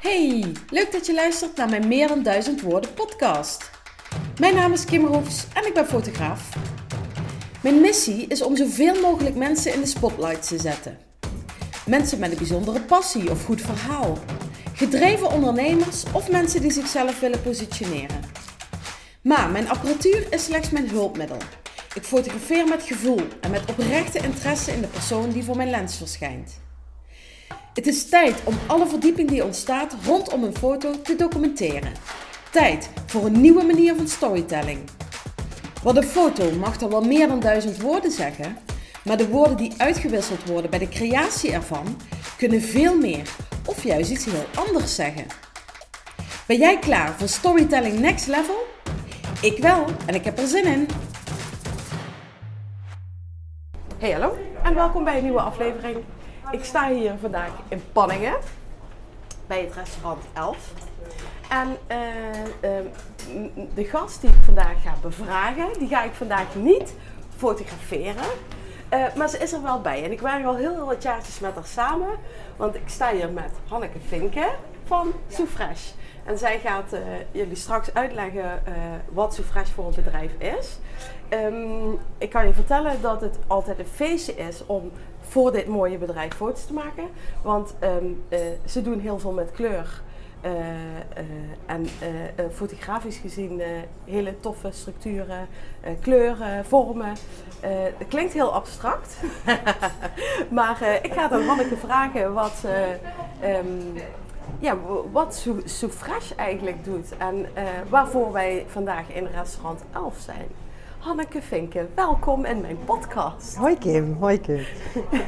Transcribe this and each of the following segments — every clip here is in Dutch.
Hey, leuk dat je luistert naar mijn Meer dan Duizend Woorden podcast. Mijn naam is Kim Roefs en ik ben fotograaf. Mijn missie is om zoveel mogelijk mensen in de spotlight te zetten. Mensen met een bijzondere passie of goed verhaal. Gedreven ondernemers of mensen die zichzelf willen positioneren. Maar mijn apparatuur is slechts mijn hulpmiddel. Ik fotografeer met gevoel en met oprechte interesse in de persoon die voor mijn lens verschijnt. Het is tijd om alle verdieping die ontstaat rondom een foto te documenteren. Tijd voor een nieuwe manier van storytelling. Want een foto mag dan wel meer dan duizend woorden zeggen, maar de woorden die uitgewisseld worden bij de creatie ervan kunnen veel meer of juist iets heel anders zeggen. Ben jij klaar voor Storytelling Next Level? Ik wel en ik heb er zin in. Hey hallo en welkom bij een nieuwe aflevering. Ik sta hier vandaag in Panningen bij het restaurant Elf. En eh, eh, de gast die ik vandaag ga bevragen, die ga ik vandaag niet fotograferen. Uh, maar ze is er wel bij. En ik werk al heel, heel wat jaartjes met haar samen. Want ik sta hier met Hanneke Vinken van Soufresh. En zij gaat jullie straks uitleggen wat Soufresh voor een bedrijf is. Um, ik kan je vertellen dat het altijd een feestje is om voor dit mooie bedrijf foto's te maken. Want um, ze doen heel veel met kleur. Uh, uh, en fotografisch gezien hele toffe structuren, kleuren, vormen. het klinkt heel abstract, maar ik ga dan Hanneke vragen wat, um, ja, wat Soufresh eigenlijk doet en waarvoor wij vandaag in restaurant 11 zijn. Hanneke Vinken, welkom in mijn podcast. Hoi Kim, hoi Kim.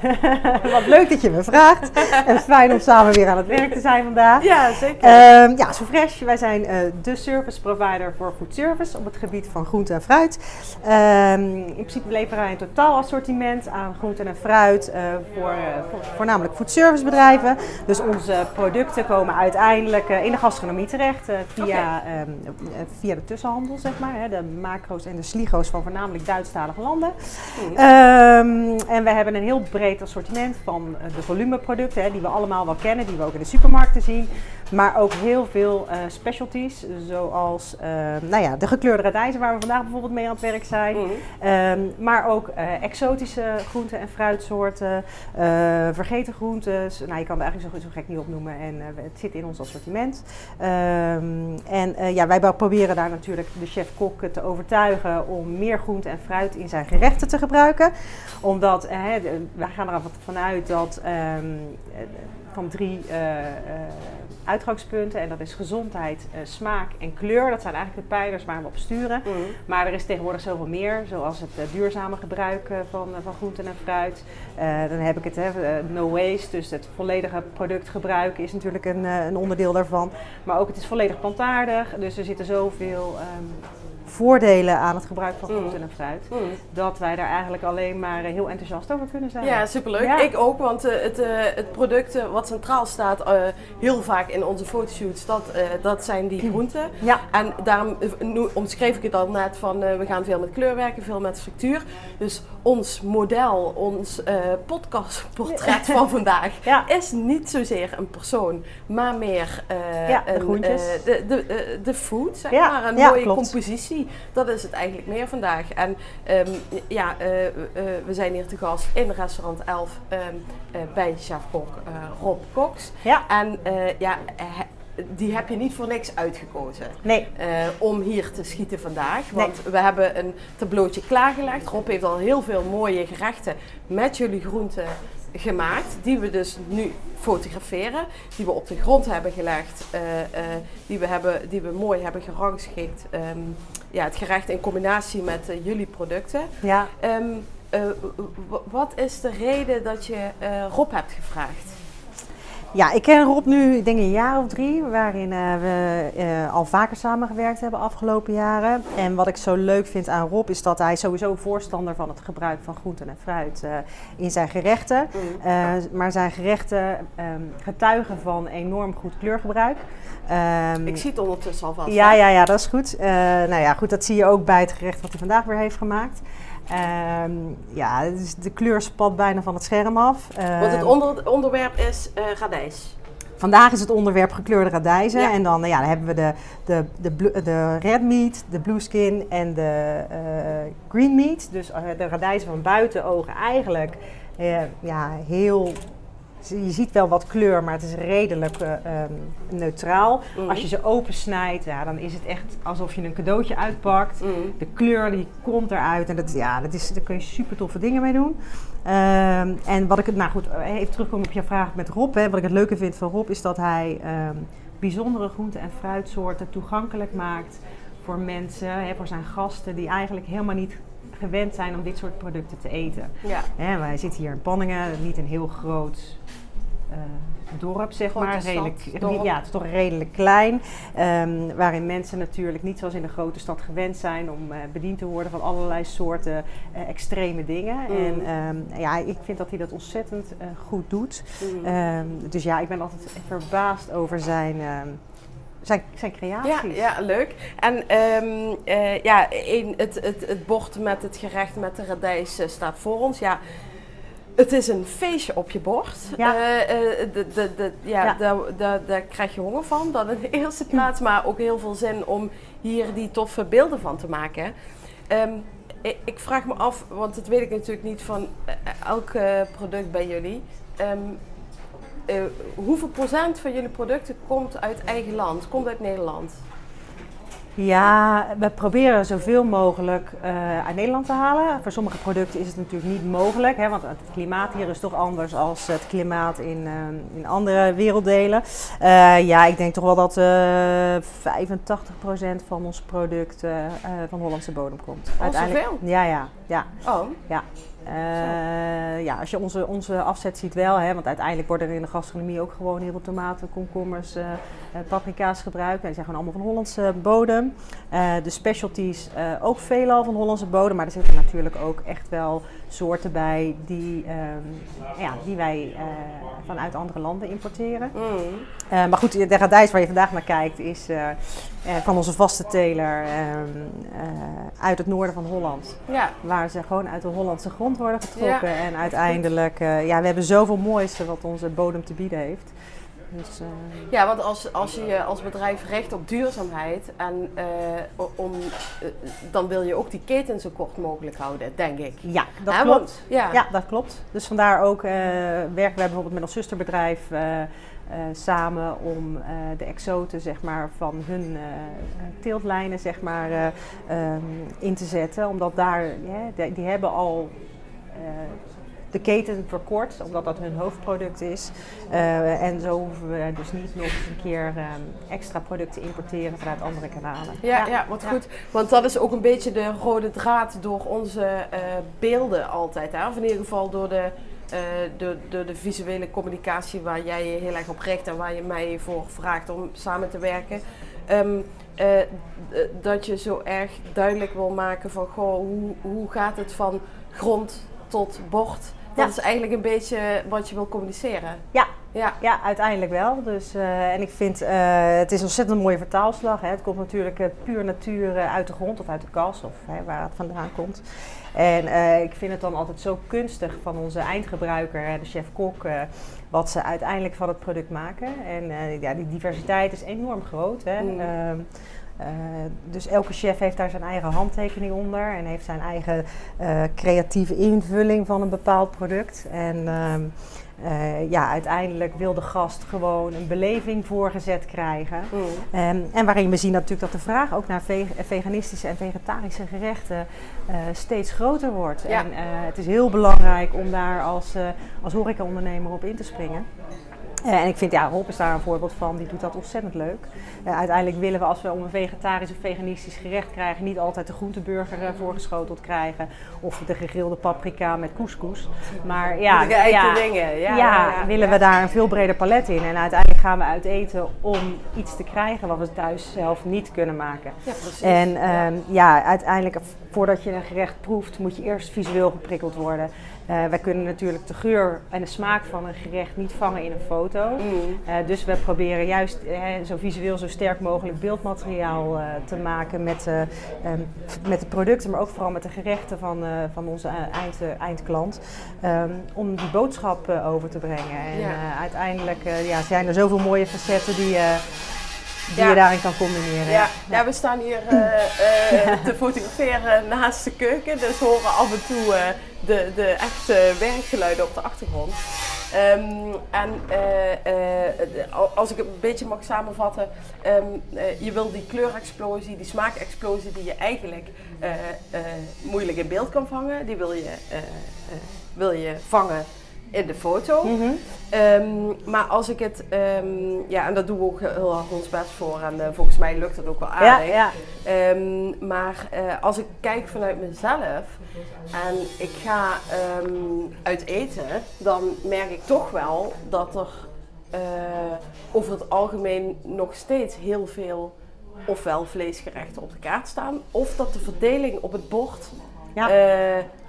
Wat leuk dat je me vraagt. En fijn om samen weer aan het werk te zijn vandaag. Ja, zeker. Um, ja, Fresh, wij zijn uh, de service provider voor foodservice op het gebied van groente en fruit. Um, in principe leveren wij een totaal assortiment aan groente en fruit uh, voor, uh, voor, voornamelijk foodservicebedrijven. Dus onze producten komen uiteindelijk in de gastronomie terecht via, okay. um, via de tussenhandel, zeg maar. Hè, de macro's en de sligo's van voornamelijk Duitsstalige landen. Mm. Um, en we hebben een heel breed assortiment van de volumeproducten, hè, die we allemaal wel kennen, die we ook in de supermarkten zien. Maar ook heel veel uh, specialties, zoals uh, nou ja, de gekleurde radijzen, waar we vandaag bijvoorbeeld mee aan het werk zijn. Mm. Um, maar ook uh, exotische groenten en fruitsoorten, vergeten groentes. Nou, je kan er eigenlijk zo, zo gek niet opnoemen en het zit in ons assortiment. Um, en ja, wij proberen daar natuurlijk de chef-kok te overtuigen om meer groente en fruit in zijn gerechten te gebruiken. Omdat wij gaan er vanuit dat um, van drie uitgangspunten. En dat is gezondheid, uh, smaak en kleur. Dat zijn eigenlijk de pijlers waar we op sturen. Mm. Maar er is tegenwoordig zoveel meer, zoals het uh, duurzame gebruik uh, van, van groenten en fruit. dan heb ik het, hè, no waste, dus het volledige productgebruik is natuurlijk een, een onderdeel daarvan. Maar ook het is volledig plantaardig, dus er zitten zoveel... Um, voordelen aan het gebruik van groenten mm. en fruit. Mm. Dat wij daar eigenlijk alleen maar heel enthousiast over kunnen zijn. Ja, superleuk. Ja. Ik ook, want uh, het, uh, het product wat centraal staat heel vaak in onze fotoshoots, dat, dat zijn die groenten. Ja. En daarom omschreef ik het al net van we gaan veel met kleur werken, veel met structuur. Dus ons model, ons podcastportret van vandaag ja. is niet zozeer een persoon, maar meer de, een, de, de, de, food, zeg maar. Een mooie klopt. compositie. Dat is het eigenlijk meer vandaag. En um, ja, uh, uh, we zijn hier te gast in restaurant 11 um, uh, bij chef-kok Rob Cox. Ja. En ja, die heb je niet voor niks uitgekozen. Nee. om hier te schieten vandaag. Want nee. we hebben een tableautje klaargelegd. Rob heeft al heel veel mooie gerechten met jullie groenten gemaakt, die we dus nu fotograferen, die we op de grond hebben gelegd, uh, uh, die, we hebben, die we mooi hebben gerangschikt. Um, ja, het gerecht in combinatie met uh, jullie producten. Ja. Um, wat is de reden dat je Rob hebt gevraagd? Ja, ik ken Rob nu, ik denk een jaar of drie, waarin uh, we uh, al vaker samengewerkt hebben afgelopen jaren. En wat ik zo leuk vind aan Rob is dat hij sowieso voorstander van het gebruik van groenten en fruit uh, in zijn gerechten. Mm. maar zijn gerechten um, getuigen van enorm goed kleurgebruik. Um, ik zie het ondertussen al vast. Ja, ja, ja, dat is goed. nou ja, goed, dat zie je ook bij het gerecht wat hij vandaag weer heeft gemaakt. Um, ja, dus de kleur spat bijna van het scherm af. Want het onder, onderwerp is uh, radijs. Vandaag is het onderwerp gekleurde radijzen. Ja. En dan, ja, dan hebben we de, de, de, de red meat, de blue skin en de eh, green meat. Dus eh, de radijzen van buiten ogen eigenlijk eh, ja, heel... Je ziet wel wat kleur, maar het is redelijk eh, ehm, neutraal. Mhm. Als je ze opensnijdt, ja, dan is het echt alsof je een cadeautje uitpakt. Mm. De kleur die komt eruit en dat, ja, dat is, daar kun je super toffe dingen mee doen. Ehm, en wat ik het, nou goed, even terugkomen op je vraag met Rob. Hè, wat ik het leuke vind van Rob is dat hij ehm, bijzondere groente- en fruitsoorten toegankelijk maakt voor mensen, hè, voor zijn gasten die eigenlijk helemaal niet gewend zijn om dit soort producten te eten. Ja. Hè, wij zitten hier in Panningen, niet een heel groot eh, dorp, zeg Grote maar. stad, redelijk, dorp. Ja, het is toch redelijk klein. ehm, waarin mensen natuurlijk niet zoals in de grote stad gewend zijn om eh, bediend te worden van allerlei soorten eh, extreme dingen. Mm. En ehm, ja, ik vind dat hij dat ontzettend goed doet. Mm. Ehm, dus ja, ik ben altijd verbaasd over zijn, zijn, zijn creaties. Ja, ja, leuk. En ehm, eh, ja, een, het, het, het bord met het gerecht met de radijs eh, staat voor ons. Ja, het is een feestje op je bord. Ja. Eh, de, de, de, ja, Ja. Daar, daar, daar krijg je honger van, dat in de eerste plaats. Maar ook heel veel zin om hier die toffe beelden van te maken. Ehm, ik, vraag me af, want dat weet ik natuurlijk niet van elk product bij jullie. Ehm, eh, hoeveel procent van jullie producten komt uit eigen land, komt uit Nederland? Ja, we proberen zoveel mogelijk eh, uit Nederland te halen. Voor sommige producten is het natuurlijk niet mogelijk, hè, want het klimaat hier is toch anders dan het klimaat in, eh, in andere werelddelen. Ja, ik denk toch wel dat eh 85% van ons product van Hollandse bodem komt. zoveel? Ja, ja, ja. Oh, Ja. Eh, ja, als je onze, onze afzet ziet wel, hè, want uiteindelijk worden er in de gastronomie ook gewoon heel veel tomaten, komkommers, eh, eh, paprika's gebruikt. En die zijn gewoon allemaal van Hollandse bodem. De specialties ook veelal van Hollandse bodem, maar er zitten natuurlijk ook echt wel soorten bij die, ehm, ja, die wij eh, vanuit andere landen importeren. mm. Eh, maar goed, de radijs waar je vandaag naar kijkt is eh, van onze vaste teler ehm, eh, uit het noorden van Holland. ja. Waar ze gewoon uit de Hollandse grond worden getrokken. en uiteindelijk, ja, we hebben zoveel moois wat onze bodem te bieden heeft. Dus, eh, ja, want als, als je als bedrijf richt op duurzaamheid, en, eh, om, eh, dan wil je ook die keten zo kort mogelijk houden, denk ik. ja, dat Hè, klopt. want- ja. Ja, dat klopt. Dus vandaar ook werken wij bijvoorbeeld met ons zusterbedrijf samen om de exoten zeg maar, van hun teeltlijnen zeg maar, eh, ehm, in te zetten. Omdat daar, die, die hebben al de keten verkort, omdat dat hun hoofdproduct is. Eh, en zo hoeven we dus niet nog eens een keer ehm, extra producten importeren vanuit andere kanalen. Ja, ja, wat goed. Want dat is ook een beetje de rode draad door onze eh, beelden altijd. Hè? Of in ieder geval door de, door, door de visuele communicatie waar jij je heel erg op richt en waar je mij voor vraagt om samen te werken. Ehm, eh, dat je zo erg duidelijk wil maken van goh, hoe, hoe gaat het van grond tot bord. Dat Ja. is eigenlijk een beetje wat je wil communiceren. Ja, Ja, Ja, uiteindelijk wel. Dus, eh, en ik vind eh, het is een ontzettend mooie vertaalslag. Hè. Het komt natuurlijk eh, puur natuur uit de grond of uit de kas of hè, waar het vandaan komt. En ik vind het dan altijd zo kunstig van onze eindgebruiker, hè, de chef-kok, wat ze uiteindelijk van het product maken. En ja, die diversiteit is enorm groot. Hè. Mm. Eh, dus elke chef heeft daar zijn eigen handtekening onder en heeft zijn eigen eh, creatieve invulling van een bepaald product. En ehm, eh, ja, uiteindelijk wil de gast gewoon een beleving voorgezet krijgen. Mm. En waarin we zien natuurlijk dat de vraag ook naar ve- veganistische en vegetarische gerechten steeds groter wordt. Ja. En het is heel belangrijk om daar als, als horecaondernemer op in te springen. Eh, en ik vind, ja, Rob is daar een voorbeeld van, die doet dat ontzettend leuk. Eh, uiteindelijk willen we, als we om een vegetarisch of veganistisch gerecht krijgen, niet altijd de groenteburger eh, voorgeschoteld krijgen. Of de gegrilde paprika met couscous. Maar ja, ja, dingen. Ja, ja, ja, willen we daar een veel breder palet in. En uiteindelijk gaan we uit eten om iets te krijgen wat we thuis zelf niet kunnen maken. Ja, precies. En ehm, ja, uiteindelijk, voordat je een gerecht proeft, moet je eerst visueel geprikkeld worden. Eh, wij kunnen natuurlijk de geur en de smaak van een gerecht niet vangen in een foto. Mm. Eh, dus we proberen juist eh, zo visueel zo sterk mogelijk beeldmateriaal te maken met, eh, ehm, met de producten, maar ook vooral met de gerechten van, van onze eind, eindklant. Ehm, om die boodschap over te brengen. En Ja. uiteindelijk ja, zijn er zoveel mooie facetten die, die je daarin kan combineren. Ja, ja, we staan hier eh, eh, te fotograferen naast de keuken, dus horen af en toe eh, de, de echte werkgeluiden op de achtergrond. Ehm, en als ik het een beetje mag samenvatten, ehm, eh, je wil die kleurexplosie, die smaakexplosie die je eigenlijk moeilijk in beeld kan vangen, die wil je, wil je vangen in de foto. Mhm. Ehm, maar als ik het, ehm, ja, en daar doen we ook heel hard ons best voor en eh, volgens mij lukt het ook wel aardig. ja. Ehm, maar eh, als ik kijk vanuit mezelf en ik ga uit eten, dan merk ik toch wel dat er eh, over het algemeen nog steeds heel veel ofwel vleesgerechten op de kaart staan, of dat de verdeling op het bord Ja.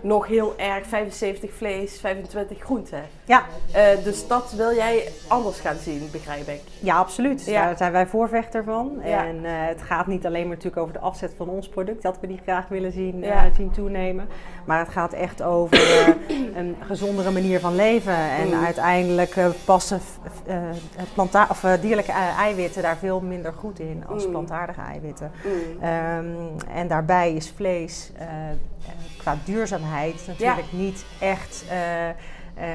Nog heel erg 75 vlees, 25 groenten. ja. Eh, dus dat wil jij anders gaan zien, begrijp ik. Ja, absoluut. Ja. Daar zijn wij voorvechter van. Ja. En eh, het gaat niet alleen maar natuurlijk over de afzet van ons product, dat we die graag willen zien, eh, zien toenemen. Maar het gaat echt over een gezondere manier van leven. En Mm. uiteindelijk passen planta- of, dierlijke ei- eiwitten daar veel minder goed in als Mm. plantaardige eiwitten. Mm. Ehm, en daarbij is vlees qua duurzaamheid natuurlijk niet echt, eh, eh,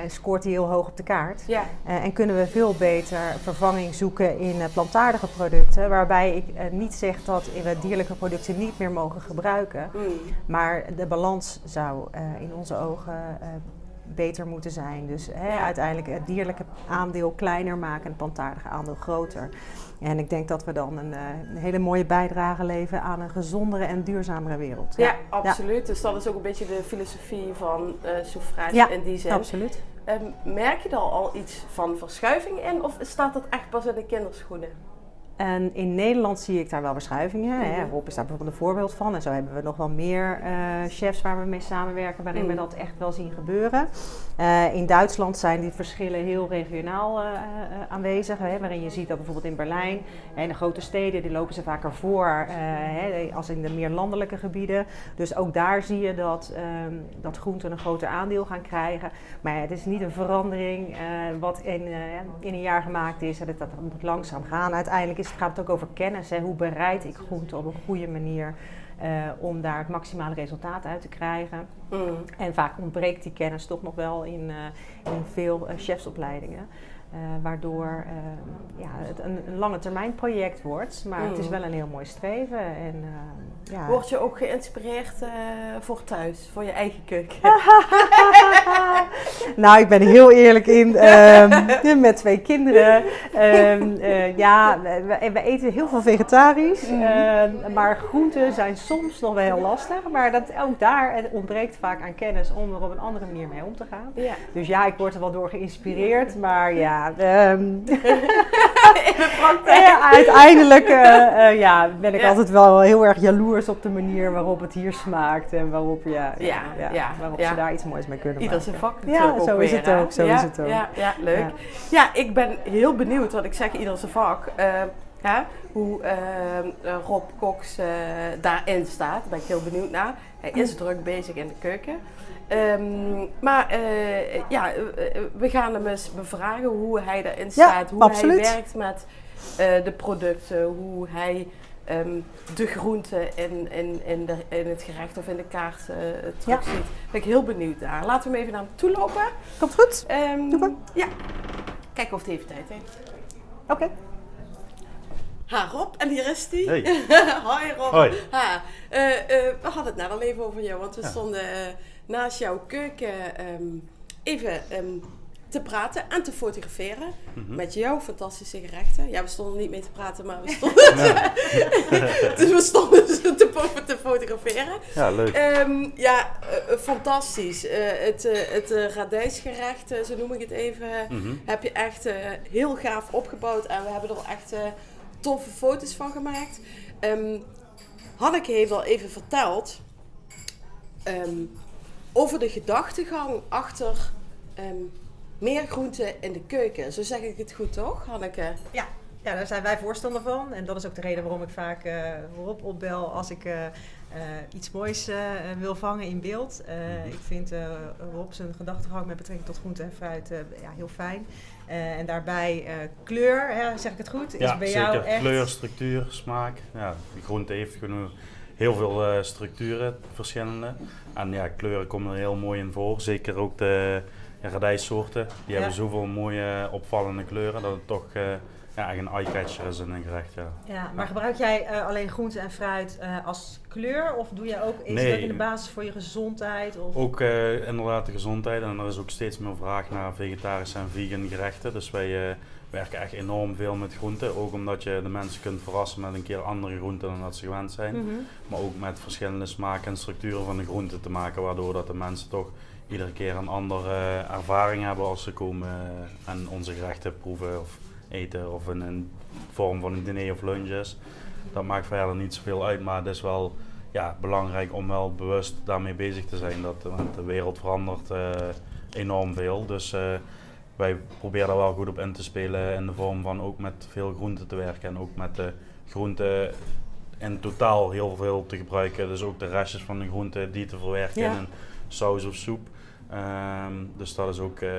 scoort hij heel hoog op de kaart. Ja, Eh, en kunnen we veel beter vervanging zoeken in eh, plantaardige producten. Waarbij ik eh, niet zeg dat we dierlijke producten niet meer mogen gebruiken. mm. Maar de balans zou eh, in onze ogen eh, beter moeten zijn. Dus hè, uiteindelijk het dierlijke aandeel kleiner maken en het plantaardige aandeel groter. En ik denk dat we dan een, eh, een hele mooie bijdrage leveren aan een gezondere en duurzamere wereld. ja, absoluut. Dus dat is ook een beetje de filosofie van eh Soufrage Ja, in die zin. absoluut. Ehm, merk je daar al iets van verschuiving in of staat dat echt pas in de kinderschoenen? En in Nederland zie ik daar wel verschuivingen. Hè. Mhm. Rob is daar bijvoorbeeld een voorbeeld van. En zo hebben we nog wel meer eh, chefs waar we mee samenwerken, waarin we Mhm. dat echt wel zien gebeuren. Eh, in Duitsland zijn die verschillen heel regionaal eh, aanwezig. Hè, waarin je ziet dat bijvoorbeeld in Berlijn en de grote steden, die lopen ze vaker voor hè, als in de meer landelijke gebieden. Dus ook daar zie je dat, ehm, dat groenten een groter aandeel gaan krijgen. Maar het is niet een verandering wat in, in een jaar gemaakt is. Dat, dat moet langzaam gaan. Uiteindelijk is, gaat het ook over kennis. Hè. Hoe bereid ik groenten op een goede manier eh, om daar het maximale resultaat uit te krijgen. Mm. En vaak ontbreekt die kennis toch nog wel in, eh, in veel eh, chefsopleidingen. Waardoor ja, het een, een lange termijn project wordt. Maar het is Mm. wel een heel mooi streven. En, ja. Word je ook geïnspireerd voor thuis, voor je eigen keuken? nou, ik ben heel eerlijk in. ehm, met twee kinderen. Ehm, eh, ja, we, we eten heel veel vegetarisch. Mhm. ehm, maar groenten zijn soms nog wel heel lastig. Maar dat, ook daar het ontbreekt vaak aan kennis om er op een andere manier mee om te gaan. Ja. Dus ja, ik word er wel door geïnspireerd. Maar ja, In de praktijk. ja, uiteindelijk eh, eh, ja, ben ik Ja. altijd wel heel erg jaloers op de manier waarop het hier smaakt. En waarop, ja, Ja, ja, waarop ze daar iets moois mee kunnen Ieder maken. Ja, ook zo is weer, het hè? ook, zo ja, is het ook. Ja, ja leuk. Ja. Ik ben heel benieuwd, wat ik zeg ieder zijn vak. eh, hè, hoe eh, eh, Rob Cox daarin staat. Daar ben ik heel benieuwd naar. Hij is druk bezig in de keuken. Ehm, maar ja, we gaan hem eens bevragen hoe hij erin staat. hoe absoluut. hij werkt met de producten. Hoe hij ehm, de groenten in, in, in, de, in het gerecht of in de kaart eh terugziet. Daar ben ik heel benieuwd naar. Laten we hem even naar hem toe lopen. Komt goed? Ehm, Doe maar. ja. Kijken of hij even tijd heeft. Oké. Ha, Rob. En hier is hij. Hey. Hoi, Rob. Hoi. Ha. eh, eh, we hadden het net al even over jou, want we Ja. stonden eh, naast jouw keuken ehm, even ehm, te praten en te fotograferen. Mhm. Met jouw fantastische gerechten. Ja, we stonden niet mee te praten, maar we stonden, dus we stonden ze te, te fotograferen. Ja, leuk. Ehm, ja, eh, eh, fantastisch. Eh, het het radijsgerecht, zo noem ik het even, Mhm. heb je echt heel gaaf opgebouwd. En we hebben er echt toffe foto's van gemaakt. Ehm, Hanneke heeft al even verteld ehm, over de gedachtegang achter meer groenten in de keuken. Zo zeg ik het goed, toch, Hanneke? Ja, ja, daar zijn wij voorstander van. En dat is ook de reden waarom ik vaak uh, Rob opbel als ik uh, uh, iets moois wil vangen in beeld. ik vind Rob zijn gedachtegang met betrekking tot groente en fruit ja, heel fijn. en daarbij kleur, hè, zeg ik het goed? Is ja, bij zeker. jou echt... Kleur, structuur, smaak. Ja, de groente heeft gewoon heel veel structuren, verschillende. En ja, kleuren komen er heel mooi in voor. Zeker ook de radijssoorten. Die hebben zoveel mooie opvallende kleuren dat het toch ja, eigenlijk een eye-catcher is in een gerecht, ja. ja maar gebruik jij uh, alleen groente en fruit uh, als kleur? Of doe je ook, is nee, dat in de basis voor je gezondheid? Of? Ook uh, inderdaad de gezondheid. En er is ook steeds meer vraag naar vegetarische en vegan gerechten. Dus wij werken echt enorm veel met groenten. Ook omdat je de mensen kunt verrassen met een keer andere groenten dan dat ze gewend zijn. Mm -hmm. Maar ook met verschillende smaken en structuren van de groenten te maken. Waardoor dat de mensen toch iedere keer een andere ervaring hebben als ze komen en onze gerechten proeven. Of, eten of in een vorm van een diner of lunches. Dat maakt verder niet zoveel uit, maar het is wel ja, belangrijk om wel bewust daarmee bezig te zijn. Dat, want de wereld verandert uh, enorm veel. Dus uh, wij proberen daar wel goed op in te spelen in de vorm van ook met veel groenten te werken en ook met de groenten in totaal heel veel te gebruiken. Dus ook de restjes van de groenten die te verwerken ja. in een saus of soep. Um, dus dat is ook, uh,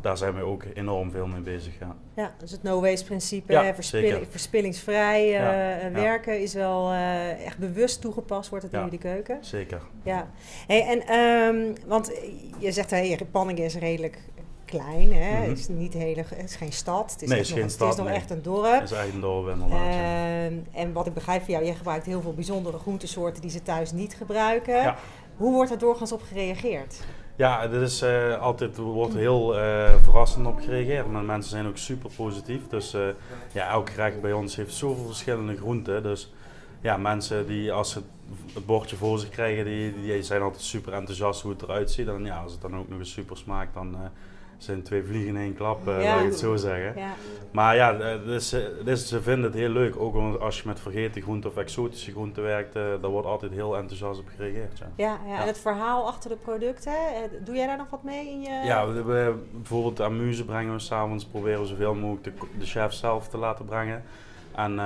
daar zijn we ook enorm veel mee bezig. Ja, ja dus het no-waste principe, ja, verspil verspillingsvrij uh, ja, werken is wel uh, echt bewust toegepast, wordt het in jullie keuken. Zeker. Ja, hey, en um, want je zegt, hey, Panningen is redelijk klein, hè? Mm -hmm. het, is niet hele, het is geen stad, het is, nee, het is geen nog, stad, het is nog echt een dorp. Het is echt een dorp inderdaad. Uh, en wat ik begrijp van jou, jij gebruikt heel veel bijzondere groentesoorten die ze thuis niet gebruiken. Hoe wordt er doorgaans op gereageerd? Ja, dit is uh, altijd, er wordt heel uh, verrassend op gereageerd. Maar mensen zijn ook super positief. Dus uh, ja, elk gerecht bij ons heeft zoveel verschillende groenten. Dus ja, mensen die als ze het bordje voor zich krijgen, die, die zijn altijd super enthousiast hoe het eruit ziet. En ja, als het dan ook nog eens super smaakt, dan zijn twee vliegen in één klap, uh, laat ik het zo zeggen. Ja. Maar ja, dus, dus, ze vinden het heel leuk. Ook als je met vergeten groenten of exotische groenten werkt, uh, daar wordt altijd heel enthousiast op gereageerd. Ja. Ja, ja, en het verhaal achter de producten, doe jij daar nog wat mee in je... Ja, we, we, bijvoorbeeld amuse brengen we s'avonds, proberen we zoveel mogelijk de, de chef zelf te laten brengen. En uh,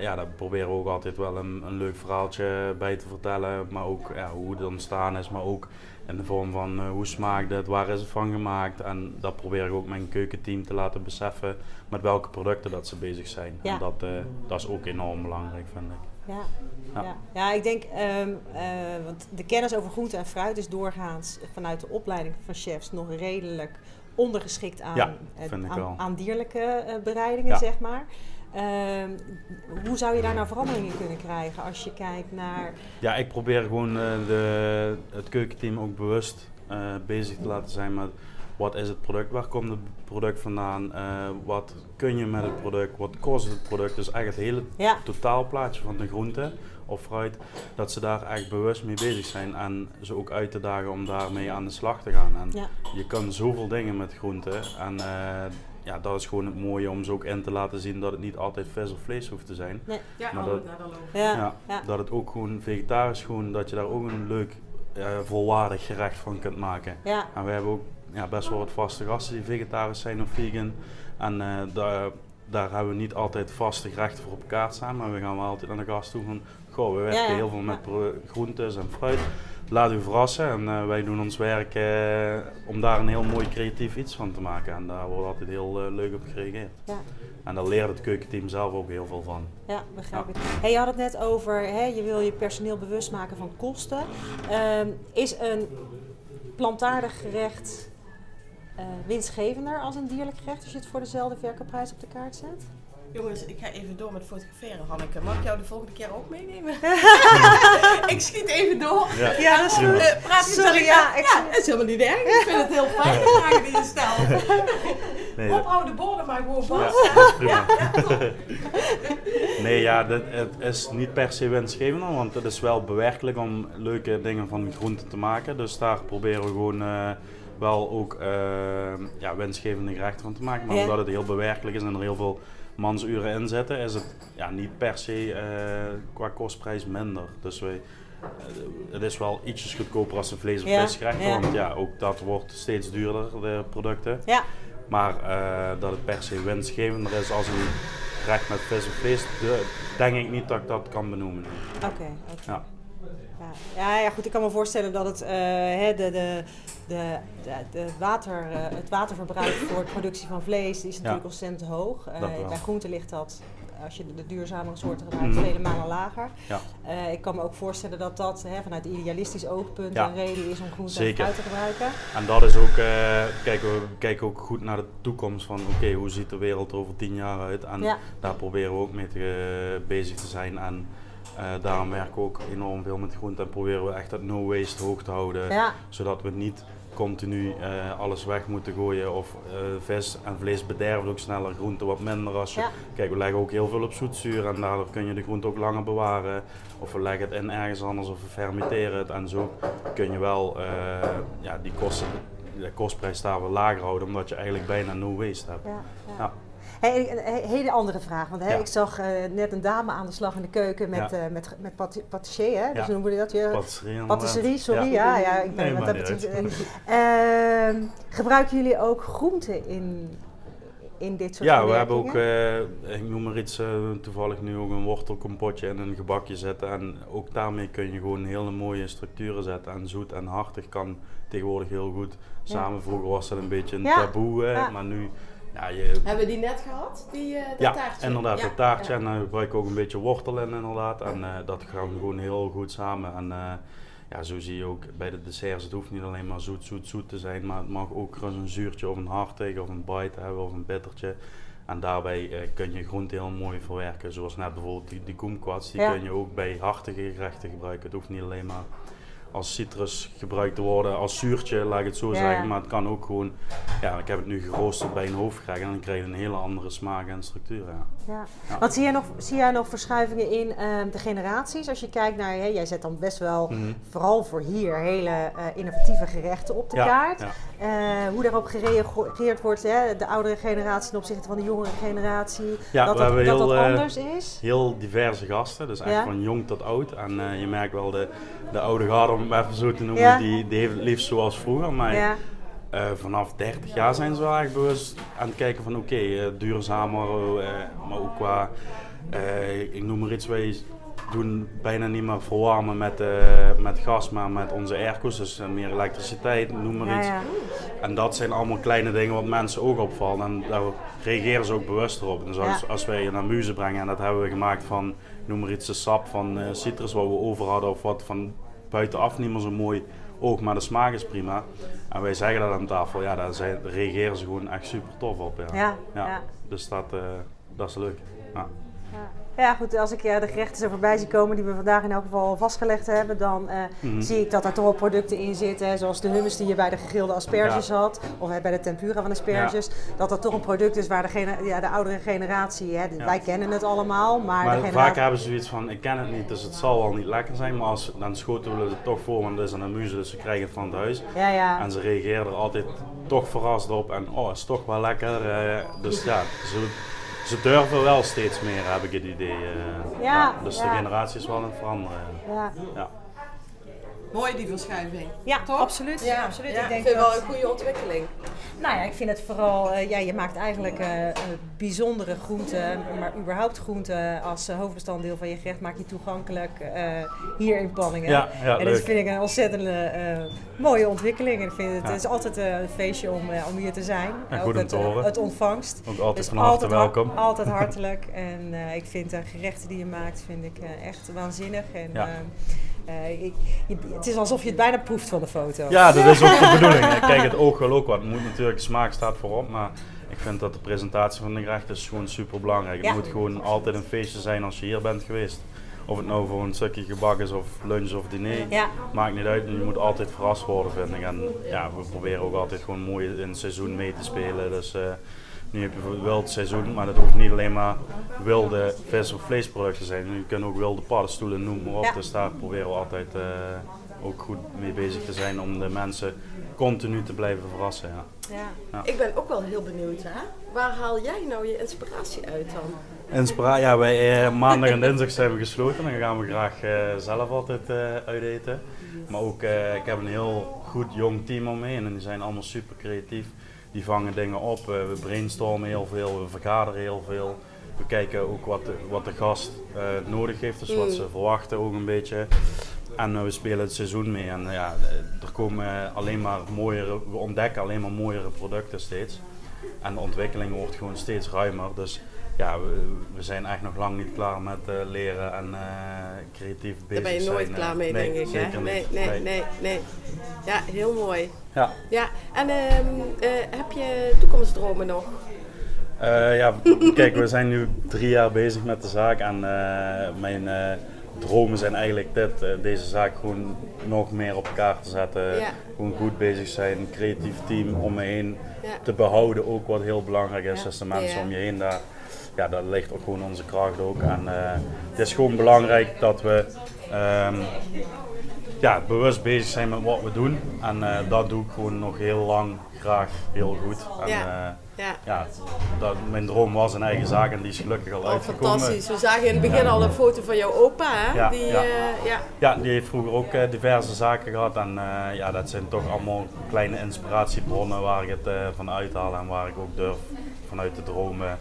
ja, daar proberen we ook altijd wel een, een leuk verhaaltje bij te vertellen. Maar ook ja, hoe het ontstaan is, maar ook in de vorm van uh, hoe smaakt het, waar is het van gemaakt. En dat probeer ik ook mijn keukenteam te laten beseffen met welke producten dat ze bezig zijn. Ja. En dat, uh, dat is ook enorm belangrijk, vind ik. Ja, ja. ja. ja ik denk, um, uh, want de kennis over groente en fruit is doorgaans vanuit de opleiding van chefs nog redelijk ondergeschikt aan, ja, aan, aan, dierlijke bereidingen, zeg maar. Um, hoe zou je daar nou verandering in kunnen krijgen als je kijkt naar. Ja, ik probeer gewoon uh, de, het keukenteam ook bewust uh, bezig te laten zijn met wat is het product, waar komt het product vandaan, uh, wat kun je met het product, wat kost het product. Dus eigenlijk het hele ja. totaalplaatje van de groente of fruit, dat ze daar echt bewust mee bezig zijn en ze ook uit te dagen om daarmee aan de slag te gaan. En ja. je kan zoveel dingen met groenten en ja, dat is gewoon het mooie om ze ook in te laten zien dat het niet altijd vis of vlees hoeft te zijn. Nee. Ja, maar dat, ja, ja, ja, dat het ook gewoon vegetarisch gewoon, dat je daar ook een leuk, uh, volwaardig gerecht van kunt maken. Ja. En we hebben ook ja, best wel wat vaste gasten die vegetarisch zijn of vegan. En uh, daar, daar hebben we niet altijd vaste gerechten voor op kaart staan, maar we gaan wel altijd aan de gast toe van, goh, we werken heel veel met groentes en fruit laat u verrassen en uh, wij doen ons werk uh, om daar een heel mooi creatief iets van te maken. En daar wordt altijd heel uh, leuk op gereageerd. Ja. En daar leert het keukenteam zelf ook heel veel van. Ja, begrijp ik. Hey, je had het net over, hè, je wil je personeel bewust maken van kosten. Ehm, is een plantaardig gerecht winstgevender als een dierlijk gerecht als je het voor dezelfde verkoopprijs op de kaart zet? Jongens, ik ga even door met fotograferen, Hanneke. Mag ik jou de volgende keer ook meenemen? ik schiet even door. Ja, ja dat is goed. Uh, praat je Sorry, ja, ik... ja, dat is helemaal niet erg. Ik vind het heel fijn, de vragen die je stelt. Nee, Ophoud de borden maar gewoon vast. Ja, nee, ja, dit, het is niet per se winstgevend, want het is wel bewerkelijk om leuke dingen van groenten te maken. Dus daar proberen we gewoon... Uh, wel ook uh, ja, winstgevende gerechten van te maken. Maar omdat het heel bewerkelijk is en er heel veel mansuren inzetten, is het ja, niet per se uh, qua kostprijs minder. Dus wij het is wel ietsjes goedkoper als een vlees- of Ja. Want ja, ook dat wordt steeds duurder, de producten. Ja, Maar eh, dat het per se winstgevender is als een gerecht met vis of vlees, de- denk ik niet dat ik dat kan benoemen. oké. Ja. Ja. Ja, ja, goed. Ik kan me voorstellen dat het, eh, hè, de, de, de, de, de water, eh, het waterverbruik voor de productie van vlees is natuurlijk ontzettend hoog. Eh, bij groenten ligt dat, als je de, de duurzamere soorten gebruikt, Mhm. vele malen lager. Ja. Eh, ik kan me ook voorstellen dat dat hè, vanuit idealistisch oogpunt een reden is om groenten en fruit te gebruiken. En dat is ook, eh, kijk, we kijken ook goed naar de toekomst van oké, hoe ziet de wereld er over tien jaar uit? En daar proberen we ook mee te, bezig te zijn. En eh, daarom werken we ook enorm veel met groenten en proberen we echt dat no waste hoog te houden. Ja, Zodat we niet continu eh, alles weg moeten gooien of eh, vis en vlees bederven ook sneller, groenten wat minder. Als je, Ja. Kijk, we leggen ook heel veel op zoetzuur en daardoor kun je de groente ook langer bewaren. Of we leggen het in ergens anders of we fermenteren het en zo kun je wel eh, ja, die kosten, de kostprijs daar wel lager houden omdat je eigenlijk bijna no waste hebt. ja, ja. Ja. Hey, een he- hele andere vraag, want hè, Ja. ik zag eh, net een dame aan de slag in de keuken met, Ja. eh, met, met pat- patissier, hè? Dus Ja. hoe noem je dat weer? Patisserie. Patisserie, sorry, ja, ja, ik ben Nee, dat betreft. Ehm, gebruiken jullie ook groenten in, in dit soort Ja, we hebben ook, eh, ik noem maar iets, toevallig nu ook een wortelkompotje in een gebakje zetten. En ook daarmee kun je gewoon hele mooie structuren zetten. En zoet en hartig kan tegenwoordig heel goed samen. Vroeger was dat een beetje een Ja, taboe, hè, ja. maar nu, ja, je, Hebben we die net gehad, die eh dat ja, taartje? inderdaad, Ja, het taartje. ja. En dan gebruik ik ook een beetje wortel in inderdaad. En eh, dat gaat gewoon heel goed samen. En eh, ja, zo zie je ook bij de desserts, het hoeft niet alleen maar zoet, zoet, zoet te zijn. Maar het mag ook eens een zuurtje of een hartig of een bite hebben of een bittertje. En daarbij eh, kun je groenten heel mooi verwerken. Zoals net bijvoorbeeld die, die die kun je ook bij hartige gerechten gebruiken. Het hoeft niet alleen maar als citrus gebruikt te worden, als zuurtje, laat ik het zo Ja. zeggen. Maar het kan ook gewoon, ja, ik heb het nu geroosterd bij een hoofdgerecht en dan krijg je een hele andere smaak en structuur. Ja. Ja. Ja. Want zie jij nog, zie jij nog verschuivingen in ehm, de generaties? Als je kijkt naar, hè, jij zet dan best wel, Mhm. vooral voor hier, hele eh, innovatieve gerechten op de kaart. Eh, hoe daarop gereageerd wordt, hè, de oudere generatie ten opzichte van de jongere generatie. Ja, dat dat, hebben dat, heel, dat eh, anders is. Heel diverse gasten, dus echt Ja. van jong tot oud. En je merkt wel de, de oude garde, om het even zo te noemen, Ja. die, die heeft het liefst zoals vroeger. Maar Ja, eh, vanaf 30 jaar zijn ze wel echt bewust aan het kijken van oké, eh, duurzamer, eh, maar ook qua, ik noem maar iets, wij doen bijna niet meer verwarmen met, met gas, maar met onze airco's, dus meer elektriciteit, noem maar ja, iets. En dat zijn allemaal kleine dingen wat mensen ook opvallen. En daar reageren ze ook bewuster op. Dus als, als wij een amuse brengen, en dat hebben we gemaakt van, noem maar iets, een sap van citrus wat we over hadden. Of wat van buitenaf niet meer zo mooi oog, maar de smaak is prima. En wij zeggen dat aan tafel, ja, daar, zijn, reageren ze gewoon echt super tof op. Ja. Ja, ja. Dus dat, eh, dat is leuk. Ja. Ja. Goed, als ik eh, de gerechten zo voorbij zie komen die we vandaag in elk geval vastgelegd hebben, dan eh, Mhm. zie ik dat er toch wel producten in zitten, zoals de hummus die je bij de gegrilde asperges had, of bij de tempura van asperges, dat dat toch een product is waar de, ja, de oudere generatie, hè, Ja. wij kennen het allemaal, maar, Maar de vaak hebben ze zoiets van, ik ken het niet, dus het zal wel niet lekker zijn. Maar als, dan schoten we het toch voor, want het is een amuse, dus ze krijgen het van het huis. Ja, ja. En ze reageren er altijd toch verrast op en oh, het is toch wel lekker. eh, dus ja, ze, ze durven wel steeds meer, heb ik het idee. eh. Ja, dus ja. de generatie is wel aan het veranderen. ja. Ja. Mooi die verschuiving. Ja, Toch? absoluut. Ja, absoluut. Ja, ik denk vind dat, wel een goede ontwikkeling. Nou ja, ik vind het vooral, eh, ja, je maakt eigenlijk eh, bijzondere groenten, maar überhaupt groenten als hoofdbestanddeel van je gerecht maak je toegankelijk eh, hier in Panningen. Ja, ja, en dat leuk. vind ik een ontzettende eh, mooie ontwikkeling. En ik vind het, het is altijd eh, een feestje om, eh, om hier te zijn. Ook goed om het, te eh, horen. het ontvangst. Ook altijd Dus van harte altijd welkom. altijd hartelijk. En ik vind de gerechten die je maakt, vind ik echt waanzinnig. En, ik, je- het is alsof je het bijna proeft van de foto. Ja, dat is ook de bedoeling. hè. Kijk, het oog wil ook wat. Het moet natuurlijk, de smaak staat voorop, maar ik vind dat de presentatie van de gerechten is gewoon super belangrijk. Ja. Het moet gewoon altijd een feestje zijn als je hier bent geweest. Of het nou voor een stukje gebak is of lunch of diner. Ja. Maakt niet uit, je moet altijd verrast worden vind ik. En ja, we proberen ook altijd gewoon mooi in het seizoen mee te spelen. Dus eh, nu heb je wild seizoen, maar dat hoeft niet alleen maar wilde vis- of vleesproducten te zijn. Je kunt ook wilde paddenstoelen, noem maar op. Ja. Dus daar proberen we altijd eh, ook goed mee bezig te zijn om de mensen continu te blijven verrassen. Ja. Ja. Ik ben ook wel heel benieuwd, hè? Waar haal jij nou je inspiratie uit dan? Ja, wij eh, maandag en dinsdag zijn we gesloten. Dan gaan we graag eh, zelf altijd eh uit eten. Maar ook, eh, ik heb een heel goed jong team om me heen en die zijn allemaal super creatief. Die vangen dingen op, Eh, we brainstormen heel veel, we vergaderen heel veel. We kijken ook wat de, wat de gast eh, nodig heeft, dus wat Mm. ze verwachten ook een beetje. En we spelen het seizoen mee en ja, er komen alleen maar mooiere, we ontdekken alleen maar mooiere producten steeds. En de ontwikkeling wordt gewoon steeds ruimer. Dus ja, we, we zijn echt nog lang niet klaar met eh, leren en eh, creatief bezig Daar ben je zijn. nooit eh. klaar mee, Nee, denk ik. Zeker hè? niet. Nee, nee, nee, nee. Ja, heel mooi. Ja. Ja, en ehm, eh, heb je toekomstdromen nog? Eh, ja, kijk, we zijn nu drie jaar bezig met de zaak en eh, mijn eh, dromen zijn eigenlijk dit, eh, deze zaak gewoon nog meer op elkaar te zetten. Ja. Gewoon goed bezig zijn, een creatief team om me heen Ja. te behouden ook wat heel belangrijk is. Ja. Dus de mensen om je heen daar, ja, daar ligt ook gewoon onze kracht ook. En eh, het is gewoon belangrijk dat we ehm, ja, bewust bezig zijn met wat we doen. En eh, dat doe ik gewoon nog heel lang graag heel goed. En, Ja. eh, Ja. ja, dat, mijn droom was een eigen zaak en die is gelukkig al Oh, uitgekomen. fantastisch. We zagen in het begin al een foto van jouw opa, hè? Ja, die, ja. ja. Ja, die heeft vroeger ook diverse zaken gehad en ja, dat zijn toch allemaal kleine inspiratiebronnen waar ik het van uithaal en waar ik ook durf vanuit te dromen.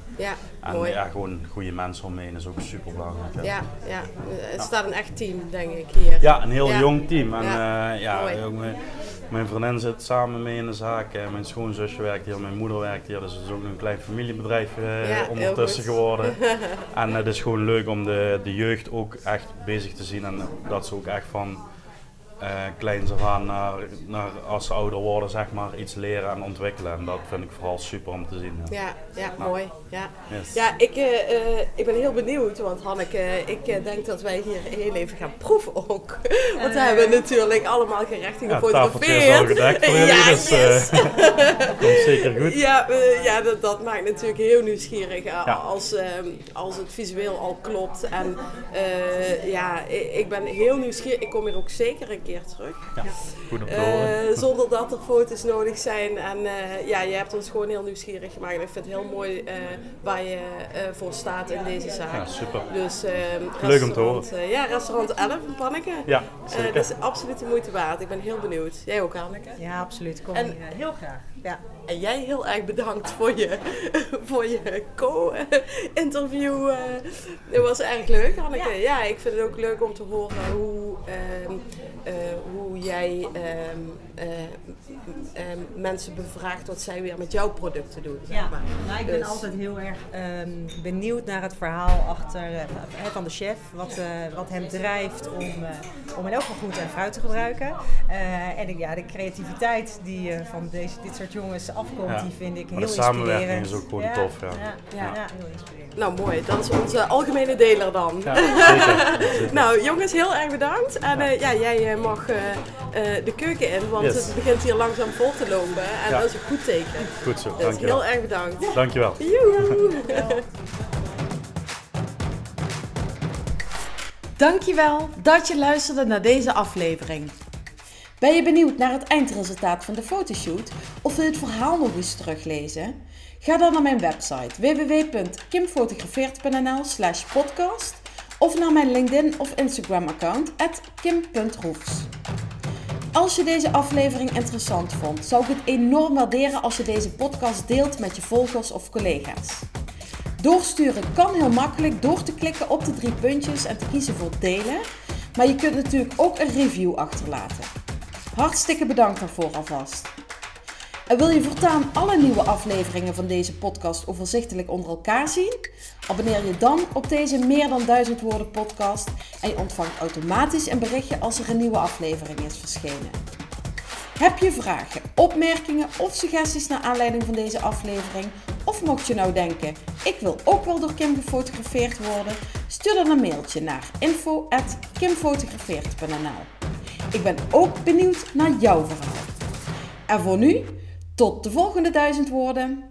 En mooi. ja, gewoon goede mensen om me heen is ook super belangrijk. Ja. Ja, ja. Het staat een echt team, denk ik, hier. Ja, een heel Ja. jong team. En Ja. ja, ja ook mijn, mijn vriendin zit samen mee in de zaak. eh, Mijn schoonzusje werkt hier, mijn moeder werkt hier. Dus het is ook een klein familiebedrijf eh, ondertussen geworden. en het is gewoon leuk om de, de jeugd ook echt bezig te zien. En dat ze ook echt van eh kleins af aan naar, naar als ze ouder worden, zeg maar, iets leren en ontwikkelen. En dat vind ik vooral super om te zien. Ja. Ja, ja, Nou. mooi. Ja, Yes. ja ik, eh, eh, ik ben heel benieuwd, want Hanneke, ik denk dat wij hier heel even gaan proeven ook. Want we hebben natuurlijk allemaal gerechten Ja, gefotografeerd. gedekt voor jullie, ja, dus yes. eh, komt zeker goed. Ja, ja dat, dat maakt natuurlijk heel nieuwsgierig Ja. als, ehm, als het visueel al klopt. En eh, ja, ik, ik ben heel nieuwsgierig. Ik kom hier ook zeker een keer terug. Ja, goed om te horen. Eh, zonder dat er foto's nodig zijn. En eh, ja, je hebt ons gewoon heel nieuwsgierig gemaakt. En ik vind het heel mooi eh, waar je eh, voor staat in deze zaak. Ja, super. Dus eh, Leuk om te restaurant, eh, ja, restaurant 11 in Panneke. Ja, Eh, zeker. dat is absoluut de moeite waard. Ik ben heel benieuwd. Jij ook, Anneke? Ja, absoluut. Kom En- hier heel graag. Ja. En jij heel erg bedankt voor je, voor je co-interview. eh. Het was erg leuk, Anneke. Ja. ik vind het ook leuk om te horen hoe, ehm, eh, hoe jij ehm, eh, ehm, mensen bevraagt wat zij weer met jouw producten doen. Zeg Ja, maar. nou, ik ben Dus- altijd heel erg ehm, benieuwd naar het verhaal achter, eh, van- de chef. Wat, eh, wat hem drijft om, eh, om in elk geval groente en fruit te gebruiken. Eh, en ik, ja, de creativiteit die eh, van deze, dit soort jongens afkomt, Ja. die vind ik Maar heel de samenwerking inspirerend. is ook gewoon tof, ja. Ja, Ja. ja. heel inspirerend. Nou, mooi. Dat is onze algemene deler dan. Ja, zeker. zeker. Nou, jongens, heel erg bedankt. En eh, ja, jij eh, mag eh, de keuken in, want Yes. het begint hier langzaam vol te lopen. En Ja. dat is een goed teken. Goed zo, Dus dankjewel. heel erg bedankt. Dankjewel. Joehoe. Dankjewel dat je luisterde naar deze aflevering. Ben je benieuwd naar het eindresultaat van de fotoshoot of wil je het verhaal nog eens teruglezen? Ga dan naar mijn website www.kimfotografeert.nl slash podcast of naar mijn LinkedIn of Instagram account kim.roefs. Als je deze aflevering interessant vond, zou ik het enorm waarderen als je deze podcast deelt met je volgers of collega's. Doorsturen kan heel makkelijk door te klikken op de drie puntjes en te kiezen voor delen. Maar je kunt natuurlijk ook een review achterlaten. Hartstikke bedankt daarvoor alvast. En wil je voortaan alle nieuwe afleveringen van deze podcast overzichtelijk onder elkaar zien? Abonneer je dan op deze meer dan 1000 woorden podcast en je ontvangt automatisch een berichtje als er een nieuwe aflevering is verschenen. Heb je vragen, opmerkingen of suggesties naar aanleiding van deze aflevering? Of mocht je nou denken, ik wil ook wel door Kim gefotografeerd worden? Stuur dan een mailtje naar info.kimfotografeerd.nl Ik ben ook benieuwd naar jouw verhaal. En voor nu, tot de volgende duizend woorden.